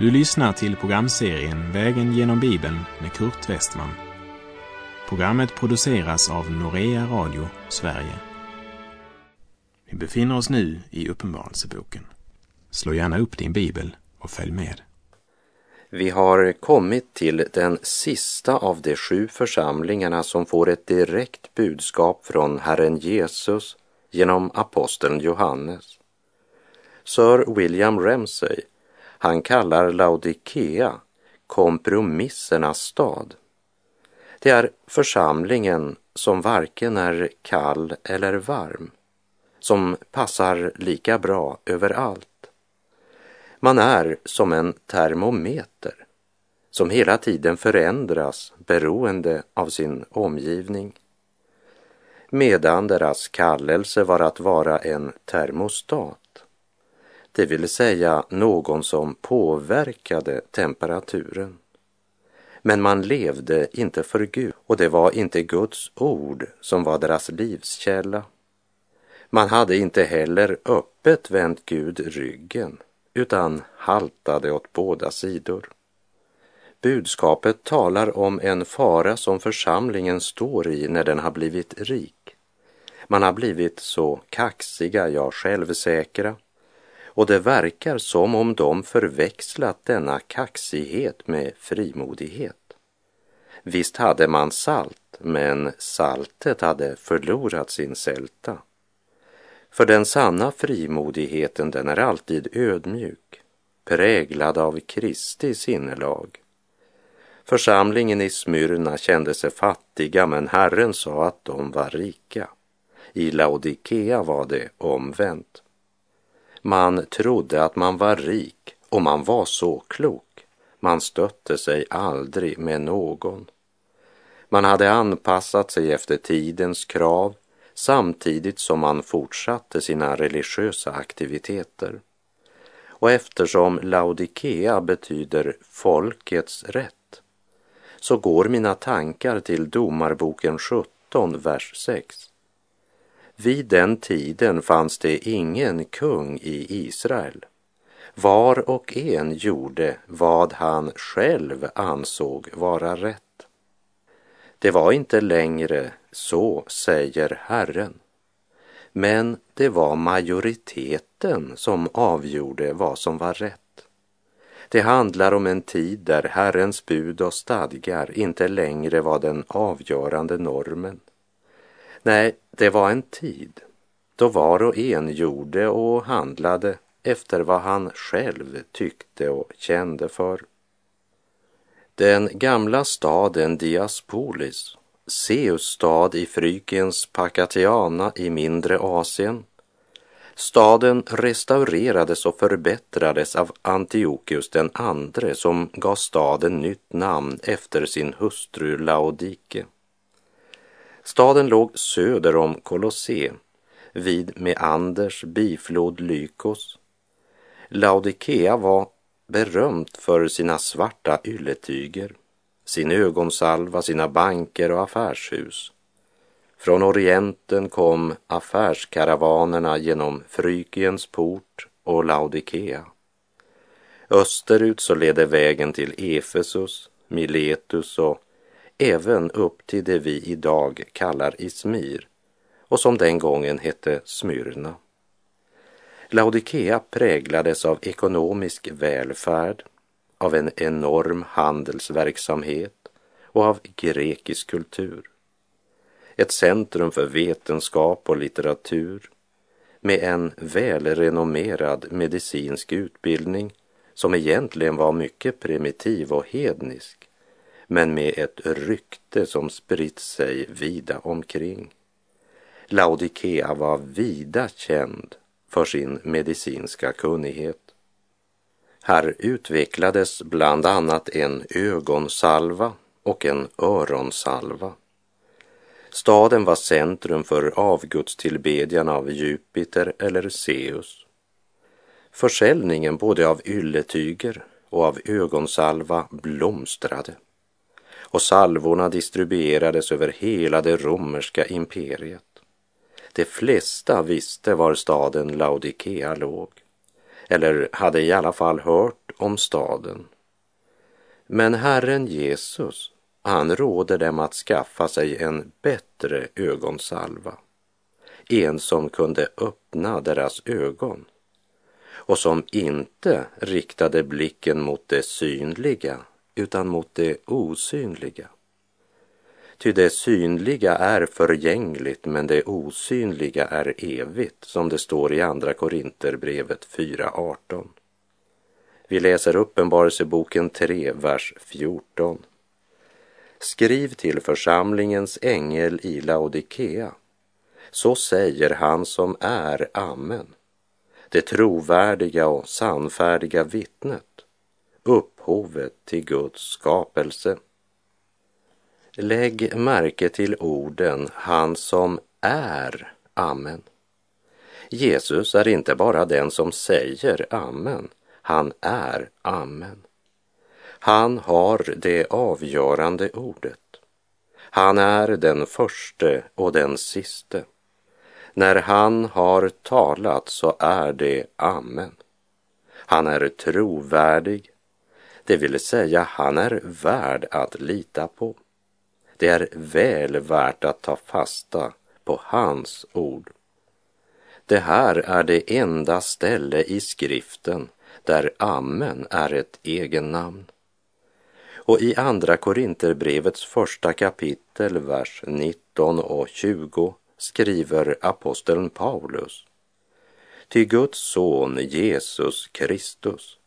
Du lyssnar till programserien Vägen genom Bibeln med Kurt Westman. Programmet produceras av Norea Radio Sverige. Vi befinner oss nu i Uppenbarelseboken. Slå gärna upp din bibel och följ med. Vi har kommit till den sista av de sju församlingarna som får ett direkt budskap från Herren Jesus genom aposteln Johannes. Sir William Ramsay, han kallar Laodikea kompromissernas stad. Det är församlingen som varken är kall eller varm, som passar lika bra överallt. Man är som en termometer som hela tiden förändras beroende av sin omgivning. Medan deras kallelse var att vara en termostat, det vill säga någon som påverkade temperaturen. Men man levde inte för Gud och det var inte Guds ord som var deras livskälla. Man hade inte heller öppet vänt Gud ryggen utan haltade åt båda sidor. Budskapet talar om en fara som församlingen står i när den har blivit rik. Man har blivit så kaxiga, ja självsäkra, och det verkar som om de förväxlat denna kaxighet med frimodighet. Visst hade man salt, men saltet hade förlorat sin sälta. För den sanna frimodigheten, den är alltid ödmjuk, präglad av Kristi sinnelag. Församlingen i Smyrna kände sig fattiga, men Herren sa att de var rika. I Laodikea var det omvänt. Man trodde att man var rik och man var så klok. Man stötte sig aldrig med någon. Man hade anpassat sig efter tidens krav samtidigt som man fortsatte sina religiösa aktiviteter. Och eftersom Laodikea betyder folkets rätt så går mina tankar till Domarboken 17, vers 6. Vid den tiden fanns det ingen kung i Israel. Var och en gjorde vad han själv ansåg vara rätt. Det var inte längre så säger Herren. Men det var majoriteten som avgjorde vad som var rätt. Det handlar om en tid där Herrens bud och stadgar inte längre var den avgörande normen. Nej, det var en tid då var och en gjorde och handlade efter vad han själv tyckte och kände för. Den gamla staden Diaspolis Seus stad i Frykens Pakatiana i mindre Asien. Staden restaurerades och förbättrades av Antiochus den andre som gav staden nytt namn efter sin hustru Laodike. Staden låg söder om Kolosse vid Meanders biflod Lykos. Laodikea var berömt för sina svarta ylletyger sin ögonsalva, sina banker och affärshus. Från Orienten kom affärskaravanerna genom Frykiens port och Laodikea. Österut så ledde vägen till Efesus, Miletus och även upp till det vi idag kallar Ismir och som den gången hette Smyrna. Laodikea präglades av ekonomisk välfärd, av en enorm handelsverksamhet och av grekisk kultur. Ett centrum för vetenskap och litteratur med en välrenommerad medicinsk utbildning som egentligen var mycket primitiv och hednisk men med ett rykte som spritt sig vida omkring. Laodikea var vida känd för sin medicinska kunnighet. Här utvecklades bland annat en ögonsalva och en öronsalva. Staden var centrum för avgudstillbedjan av Jupiter eller Zeus. Försäljningen både av ylletyger och av ögonsalva blomstrade och salvorna distribuerades över hela det romerska imperiet. De flesta visste var staden Laodikea låg eller hade i alla fall hört om staden. Men Herren Jesus, han råder dem att skaffa sig en bättre ögonsalva. En som kunde öppna deras ögon och som inte riktade blicken mot det synliga utan mot det osynliga. Ty det synliga är förgängligt men det osynliga är evigt som det står i Andra Korinterbrevet 4.18. Vi läser Uppenbarelseboken 3, vers 14. Skriv till församlingens ängel i Laodikea. Så säger han som är Amen, det trovärdiga och sannfärdiga vittnet, upphovet till Guds skapelse. Lägg märke till orden han som är Amen. Jesus är inte bara den som säger Amen, han är Amen. Han har det avgörande ordet. Han är den förste och den siste. När han har talat så är det Amen. Han är trovärdig, det vill säga han är värd att lita på. Det är väl värt att ta fasta på hans ord. Det här är det enda ställe i skriften där Amen är ett egennamn. Och i Andra Korinterbrevets första kapitel, vers 19 och 20 skriver aposteln Paulus. Ty Guds son Jesus Kristus,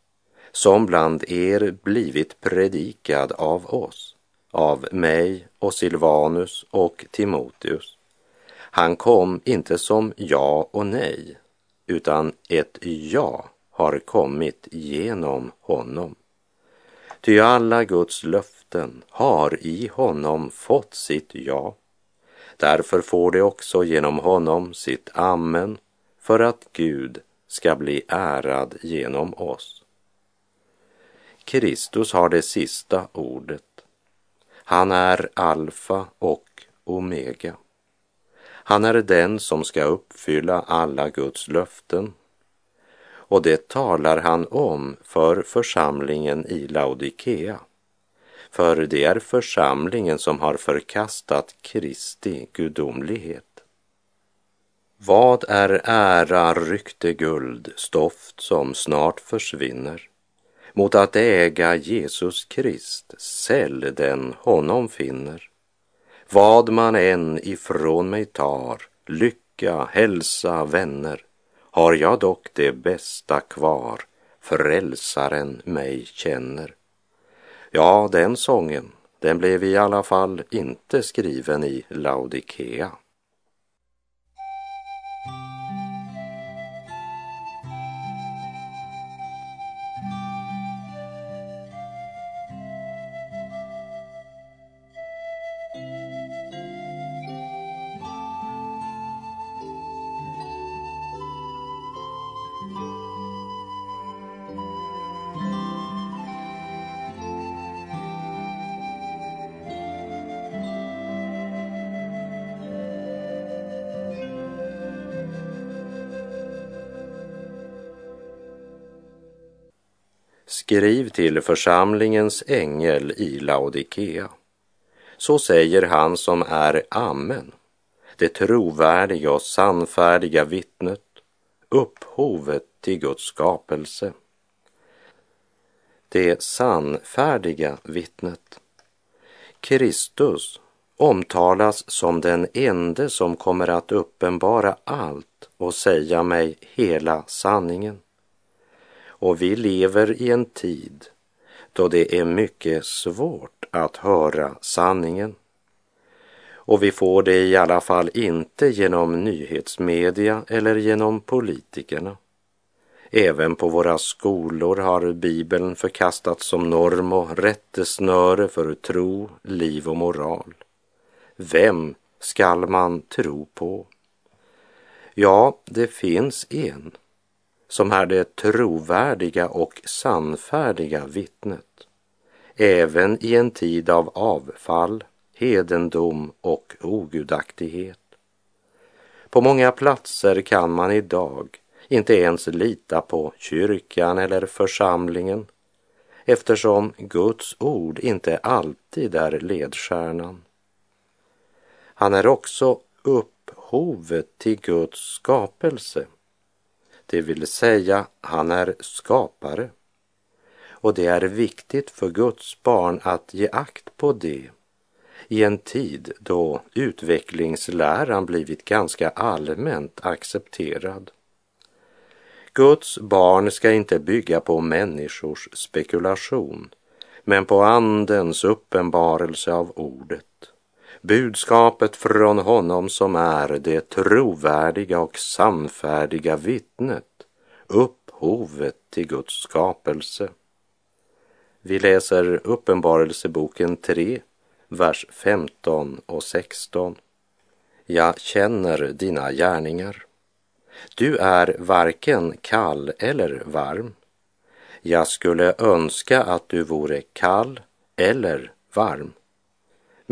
som bland er blivit predikad av oss, av mig och Silvanus och Timoteus. Han kom inte som ja och nej, utan ett ja har kommit genom honom. Ty alla Guds löften har i honom fått sitt ja. Därför får det också genom honom sitt amen för att Gud ska bli ärad genom oss. Kristus har det sista ordet. Han är alfa och omega. Han är den som ska uppfylla alla Guds löften och det talar han om för församlingen i Laodikea. För det är församlingen som har förkastat Kristi gudomlighet. Vad är ära, rykte, guld, stoft som snart försvinner? Mot att äga Jesus Krist, sälj den honom finner. Vad man än ifrån mig tar, lycka, hälsa, vänner, har jag dock det bästa kvar, frälsaren mig känner. Ja, den sången, den blev i alla fall inte skriven i Laodikea. Skriv till församlingens ängel i Laodikea. Så säger han som är Amen, det trovärdiga och sannfärdiga vittnet, upphovet till Guds skapelse. Det sannfärdiga vittnet. Kristus omtalas som den ende som kommer att uppenbara allt och säga mig hela sanningen. Och vi lever i en tid då det är mycket svårt att höra sanningen. Och vi får det i alla fall inte genom nyhetsmedia eller genom politikerna. Även på våra skolor har Bibeln förkastats som norm och rättesnöre för tro, liv och moral. Vem skall man tro på? Ja, det finns en som är det trovärdiga och sannfärdiga vittnet, även i en tid av avfall, hedendom och ogudaktighet. På många platser kan man idag inte ens lita på kyrkan eller församlingen eftersom Guds ord inte alltid är ledstjärnan. Han är också upphovet till Guds skapelse. Det vill säga, han är skapare. Och det är viktigt för Guds barn att ge akt på det i en tid då utvecklingsläran blivit ganska allmänt accepterad. Guds barn ska inte bygga på människors spekulation, men på Andens uppenbarelse av ordet. Budskapet från honom som är det trovärdiga och sannfärdiga vittnet, upphovet till Guds skapelse. Vi läser Uppenbarelseboken 3, vers 15 och 16. Jag känner dina gärningar. Du är varken kall eller varm. Jag skulle önska att du vore kall eller varm.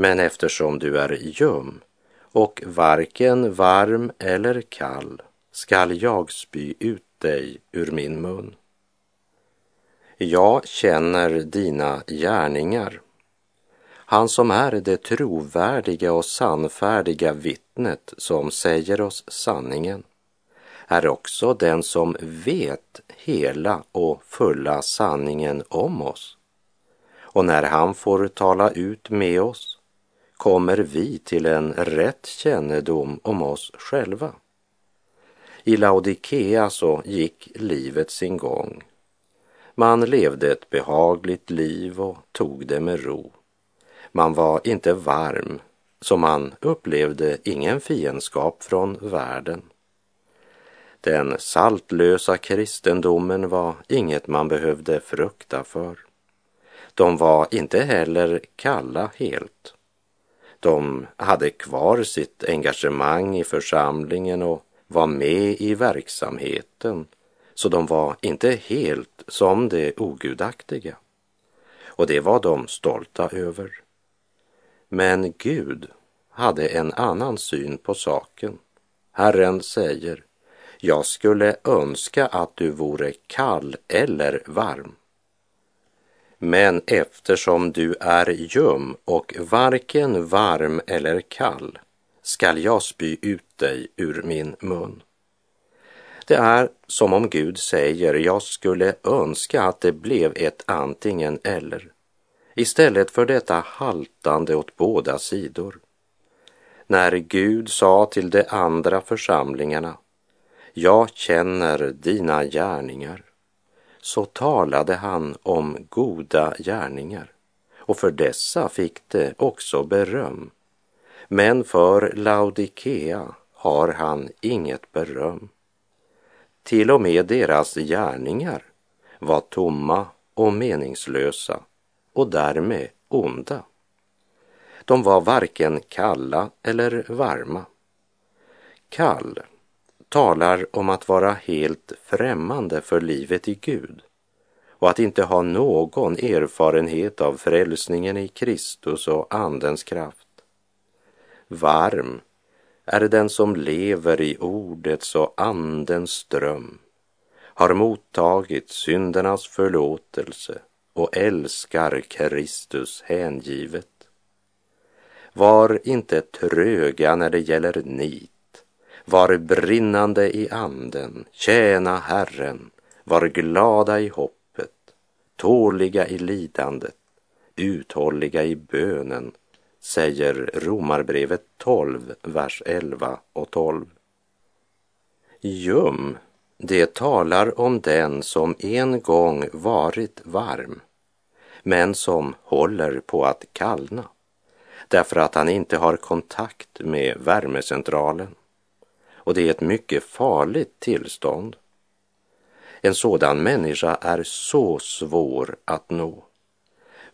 Men eftersom du är ljum och varken varm eller kall skall jag spy ut dig ur min mun. Jag känner dina gärningar. Han som är det trovärdiga och sannfärdiga vittnet som säger oss sanningen är också den som vet hela och fulla sanningen om oss. Och när han får tala ut med oss kommer vi till en rätt kännedom om oss själva. I Laodikea så gick livet sin gång. Man levde ett behagligt liv och tog det med ro. Man var inte varm, så man upplevde ingen fiendskap från världen. Den saltlösa kristendomen var inget man behövde frukta för. De var inte heller kalla helt. De hade kvar sitt engagemang i församlingen och var med i verksamheten, så de var inte helt som det ogudaktiga. Och det var de stolta över. Men Gud hade en annan syn på saken. Herren säger, jag skulle önska att du vore kall eller varm. Men eftersom du är ljum och varken varm eller kall skall jag spy ut dig ur min mun. Det är som om Gud säger, jag skulle önska att det blev ett antingen eller istället för detta haltande åt båda sidor. När Gud sa till de andra församlingarna, jag känner dina gärningar, så talade han om goda gärningar och för dessa fick det också beröm. Men för Laodikea har han inget beröm. Till och med deras gärningar var tomma och meningslösa och därmed onda. De var varken kalla eller varma. Kall talar om att vara helt främmande för livet i Gud och att inte ha någon erfarenhet av frälsningen i Kristus och Andens kraft. Varm är den som lever i ordets och Andens ström, har mottagit syndernas förlåtelse och älskar Kristus hängivet. Var inte tröga när det gäller nit var brinnande i anden, tjäna Herren, var glada i hoppet, tåliga i lidandet, uthålliga i bönen, säger Romarbrevet 12, vers 11 och 12. Ljum, det talar om den som en gång varit varm, men som håller på att kallna, därför att han inte har kontakt med värmecentralen och det är ett mycket farligt tillstånd. En sådan människa är så svår att nå.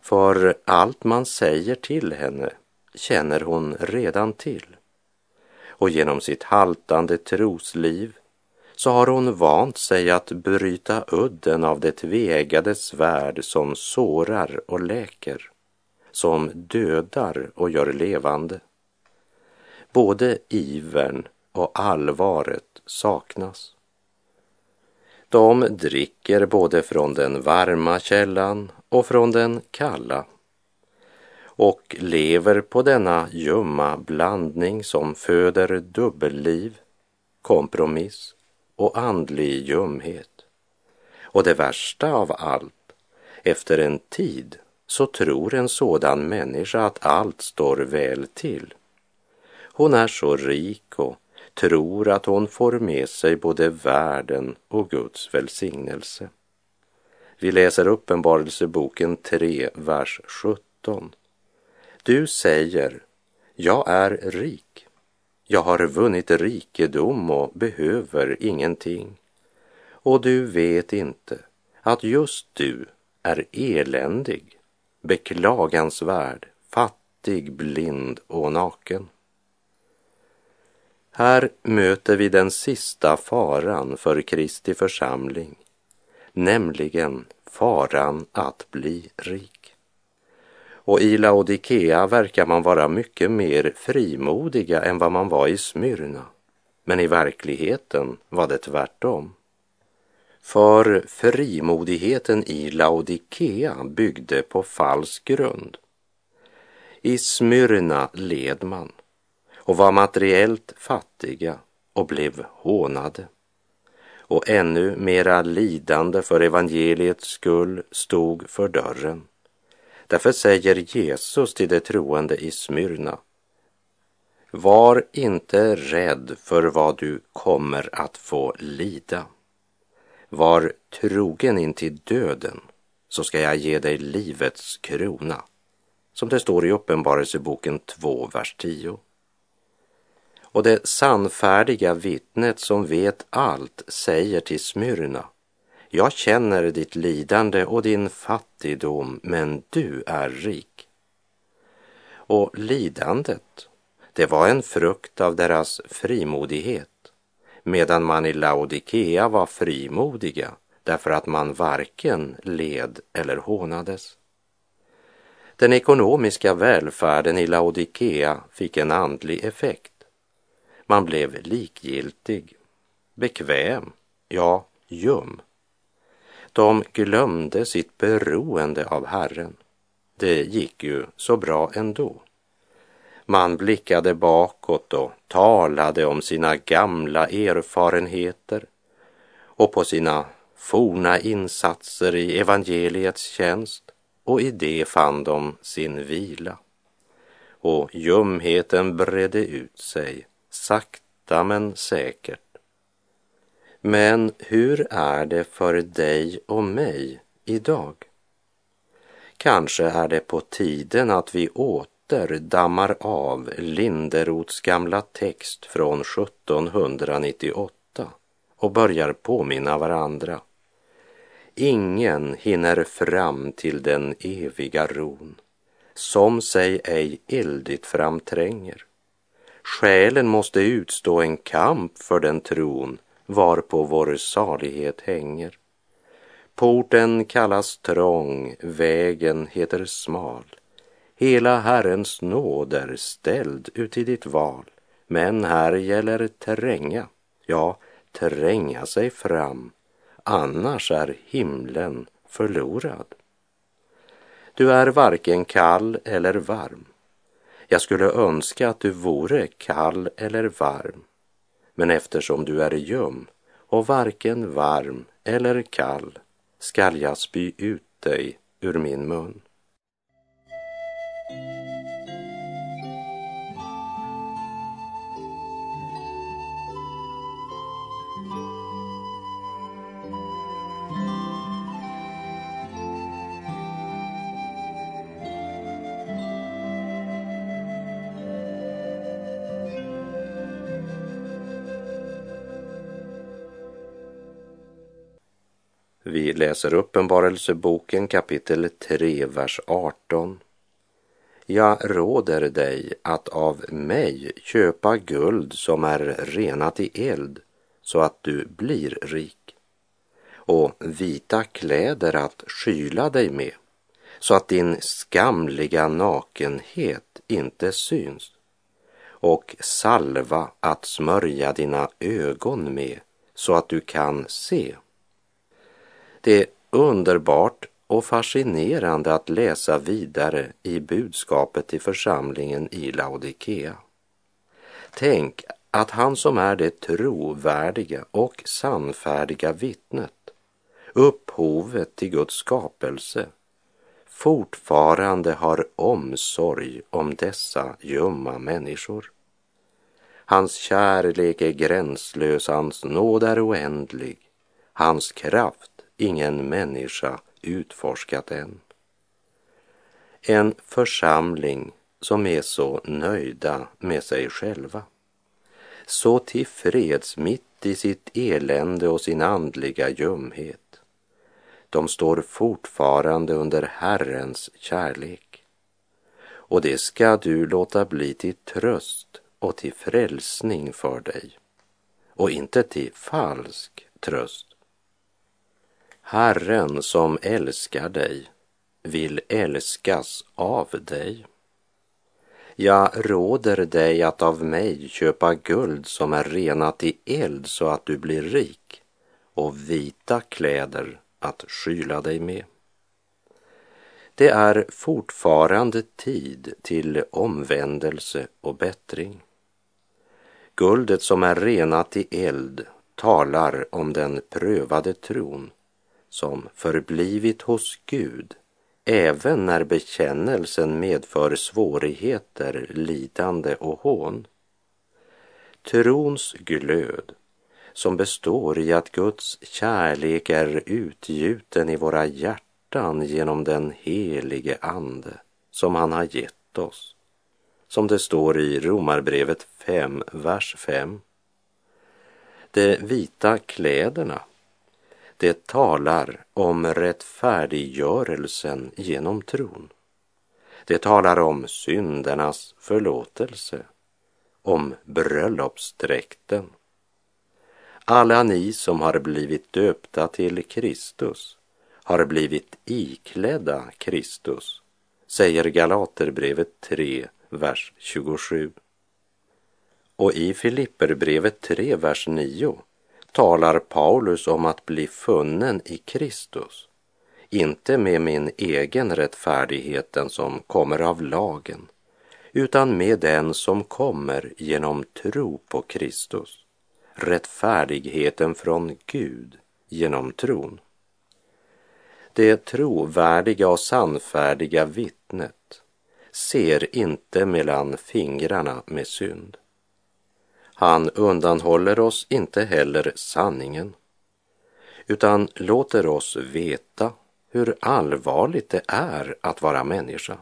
För allt man säger till henne känner hon redan till. Och genom sitt haltande trosliv så har hon vant sig att bryta udden av det tvegade svärd som sårar och läker, som dödar och gör levande. Både ivern och allvaret saknas. De dricker både från den varma källan och från den kalla och lever på denna ljumma blandning som föder dubbelliv, kompromiss och andlig ljumhet. Och det värsta av allt, efter en tid så tror en sådan människa att allt står väl till. Hon är så rik och tror att hon får med sig både världen och Guds välsignelse. Vi läser Uppenbarelseboken 3, vers 17. Du säger, jag är rik. Jag har vunnit rikedom och behöver ingenting. Och du vet inte att just du är eländig, beklagansvärd, fattig, blind och naken. Här möter vi den sista faran för Kristi församling, nämligen faran att bli rik. Och i Laodikea verkar man vara mycket mer frimodiga än vad man var i Smyrna. Men i verkligheten var det tvärtom. För frimodigheten i Laodikea byggde på falsk grund. I Smyrna led man och var materiellt fattiga och blev hånade. Och ännu mera lidande för evangeliets skull stod för dörren. Därför säger Jesus till de troende i Smyrna. Var inte rädd för vad du kommer att få lida. Var trogen in till döden så ska jag ge dig livets krona. Som det står i Uppenbarelseboken 2, vers 10. Och det sannfärdiga vittnet som vet allt säger till Smyrna. Jag känner ditt lidande och din fattigdom, men du är rik. Och lidandet, det var en frukt av deras frimodighet, medan man i Laodikea var frimodiga därför att man varken led eller hånades. Den ekonomiska välfärden i Laodikea fick en andlig effekt. Man blev likgiltig, bekväm, ja, ljum. De glömde sitt beroende av Herren. Det gick ju så bra ändå. Man blickade bakåt och talade om sina gamla erfarenheter och på sina forna insatser i evangeliets tjänst och i det fann de sin vila. Och ljumheten bredde ut sig sakta men säkert. Men hur är det för dig och mig idag? Kanske är det på tiden att vi åter dammar av Linderots gamla text från 1798 och börjar påminna varandra. Ingen hinner fram till den eviga ron, som sig ej eldigt framtränger. Själen måste utstå en kamp för den tron varpå vår salighet hänger. Porten kallas trång, vägen heter smal. Hela Herrens nåd är ställd uti ditt val. Men här gäller tränga, ja, tränga sig fram. Annars är himlen förlorad. Du är varken kall eller varm. Jag skulle önska att du vore kall eller varm, men eftersom du är ljum och varken varm eller kall skall jag spy ut dig ur min mun. Vi läser Uppenbarelseboken kapitel 3, vers 18. Jag råder dig att av mig köpa guld som är renat i eld så att du blir rik. Och vita kläder att skyla dig med så att din skamliga nakenhet inte syns. Och salva att smörja dina ögon med så att du kan se. Det är underbart och fascinerande att läsa vidare i budskapet till församlingen i Laodikea. Tänk att han som är det trovärdiga och sannfärdiga vittnet, upphovet till Guds skapelse, fortfarande har omsorg om dessa ljumma människor. Hans kärlek är gränslös, hans nåd är oändlig, hans kraft ingen människa utforskat än. En församling som är så nöjda med sig själva, så tillfreds mitt i sitt elände och sin andliga ljumhet. De står fortfarande under Herrens kärlek. Och det ska du låta bli till tröst och till frälsning för dig och inte till falsk tröst. Herren som älskar dig vill älskas av dig. Jag råder dig att av mig köpa guld som är renat i eld så att du blir rik och vita kläder att skyla dig med. Det är fortfarande tid till omvändelse och bättring. Guldet som är renat i eld talar om den prövade tron som förblivit hos Gud även när bekännelsen medför svårigheter, lidande och hån. Trons glöd som består i att Guds kärlek är utgjuten i våra hjärtan genom den helige Ande som han har gett oss. Som det står i Romarbrevet 5, vers 5. De vita kläderna det talar om rättfärdiggörelsen genom tron. Det talar om syndernas förlåtelse, om bröllopsdräkten. Alla ni som har blivit döpta till Kristus har blivit iklädda Kristus, säger Galaterbrevet 3, vers 27. Och i Filipperbrevet 3, vers 9 talar Paulus om att bli funnen i Kristus, inte med min egen rättfärdighet, den som kommer av lagen, utan med den som kommer genom tro på Kristus, rättfärdigheten från Gud genom tron. Det trovärdiga och sannfärdiga vittnet ser inte mellan fingrarna med synd. Han undanhåller oss inte heller sanningen, utan låter oss veta hur allvarligt det är att vara människa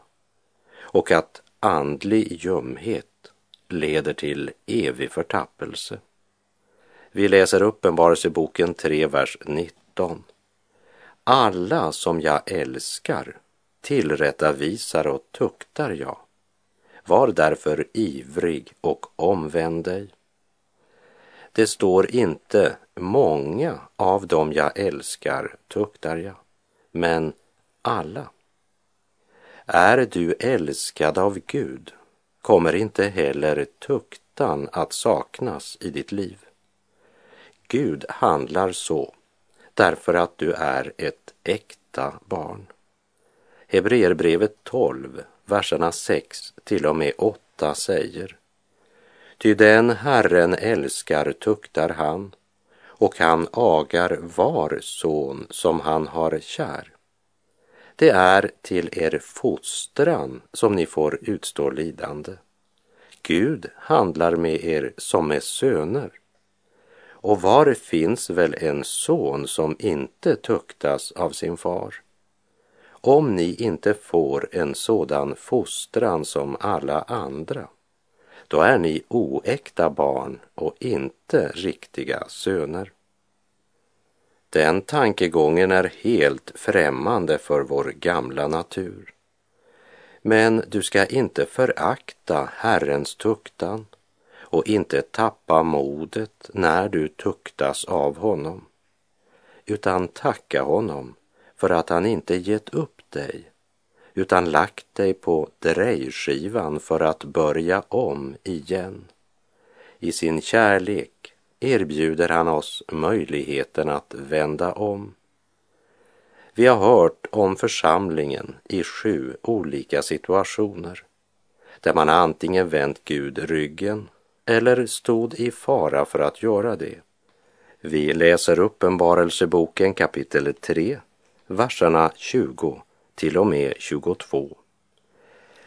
och att andlig ljumhet leder till evig förtappelse. Vi läser Uppenbarelseboken 3, vers 19. Alla som jag älskar tillrättavisar och tuktar jag. Var därför ivrig och omvänd dig. Det står inte många av dem jag älskar tuktar jag, men alla. Är du älskad av Gud kommer inte heller tuktan att saknas i ditt liv. Gud handlar så därför att du är ett äkta barn. Hebreerbrevet 12, verserna 6 till och med 8 säger Ty den Herren älskar tuktar han och han agar var son som han har kär. Det är till er fostran som ni får utstå lidande. Gud handlar med er som med söner. Och var finns väl en son som inte tuktas av sin far? Om ni inte får en sådan fostran som alla andra, då är ni oäkta barn och inte riktiga söner. Den tankegången är helt främmande för vår gamla natur. Men du ska inte förakta Herrens tuktan och inte tappa modet när du tuktas av honom, utan tacka honom för att han inte gett upp dig utan lagt dig på drejskivan för att börja om igen. I sin kärlek erbjuder han oss möjligheten att vända om. Vi har hört om församlingen i sju olika situationer där man antingen vänt Gud ryggen eller stod i fara för att göra det. Vi läser Uppenbarelseboken kapitel 3, verserna 20 till och med 22.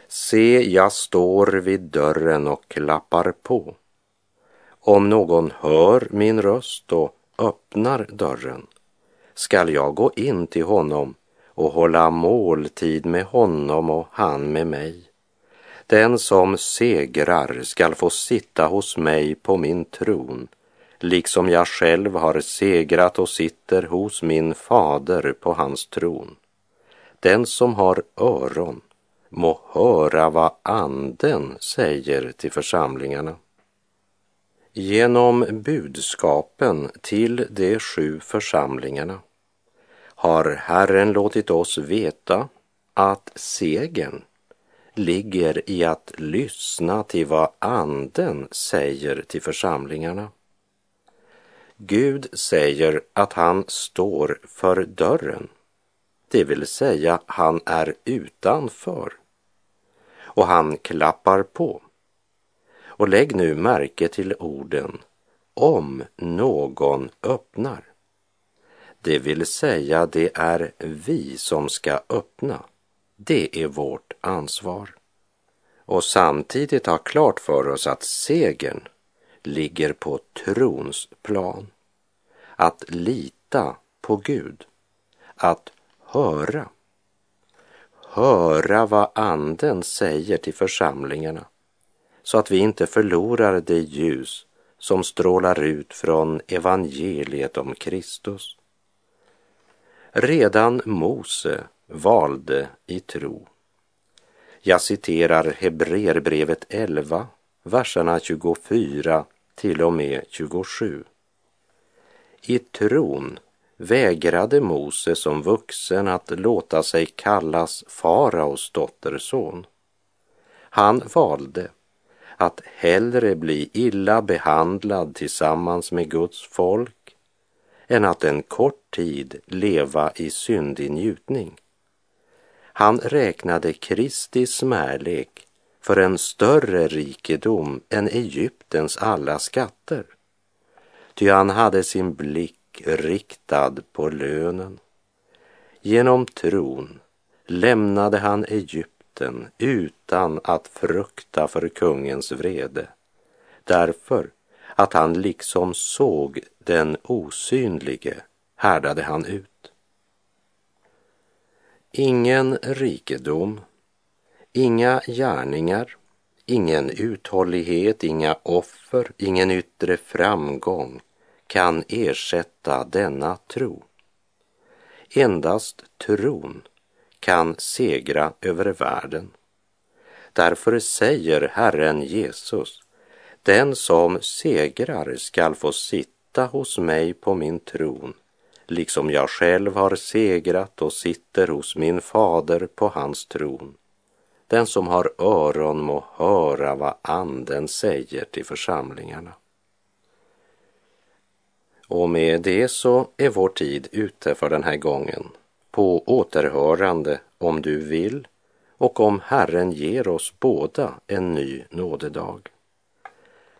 Se, jag står vid dörren och klappar på. Om någon hör min röst och öppnar dörren skall jag gå in till honom och hålla måltid med honom och han med mig. Den som segrar skall få sitta hos mig på min tron, liksom jag själv har segrat och sitter hos min fader på hans tron. Den som har öron må höra vad anden säger till församlingarna. Genom budskapen till de sju församlingarna har Herren låtit oss veta att segern ligger i att lyssna till vad Anden säger till församlingarna. Gud säger att han står för dörren, det vill säga han är utanför och han klappar på. Och lägg nu märke till orden om någon öppnar. Det vill säga, det är vi som ska öppna. Det är vårt ansvar. Och samtidigt ha klart för oss att segern ligger på trons plan. Att lita på Gud. Att höra. Höra vad Anden säger till församlingarna så att vi inte förlorar det ljus som strålar ut från evangeliet om Kristus. Redan Mose valde i tro. Jag citerar Hebreerbrevet 11, verserna 24 till och med 27. I tron vägrade Mose som vuxen att låta sig kallas faraos dotterson. Han valde att hellre bli illa behandlad tillsammans med Guds folk än att en kort tid leva i syndig njutning. Han räknade Kristi smärlek för en större rikedom än Egyptens alla skatter. Ty han hade sin blick blick riktad på lönen. Genom tron lämnade han Egypten utan att frukta för kungens vrede, därför att han liksom såg den osynlige härdade han ut. Ingen rikedom, inga gärningar, ingen uthållighet, inga offer, ingen yttre framgång kan ersätta denna tro. Endast tron kan segra över världen. Därför säger Herren Jesus, den som segrar skall få sitta hos mig på min tron liksom jag själv har segrat och sitter hos min fader på hans tron. Den som har öron må höra vad anden säger till församlingarna. Och med det så är vår tid ute för den här gången. På återhörande om du vill och om Herren ger oss båda en ny nådedag.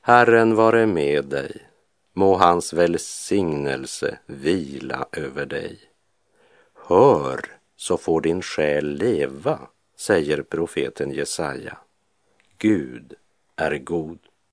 Herren vare med dig Må hans välsignelse vila över dig. Hör, så får din själ leva, säger profeten Jesaja. Gud är god.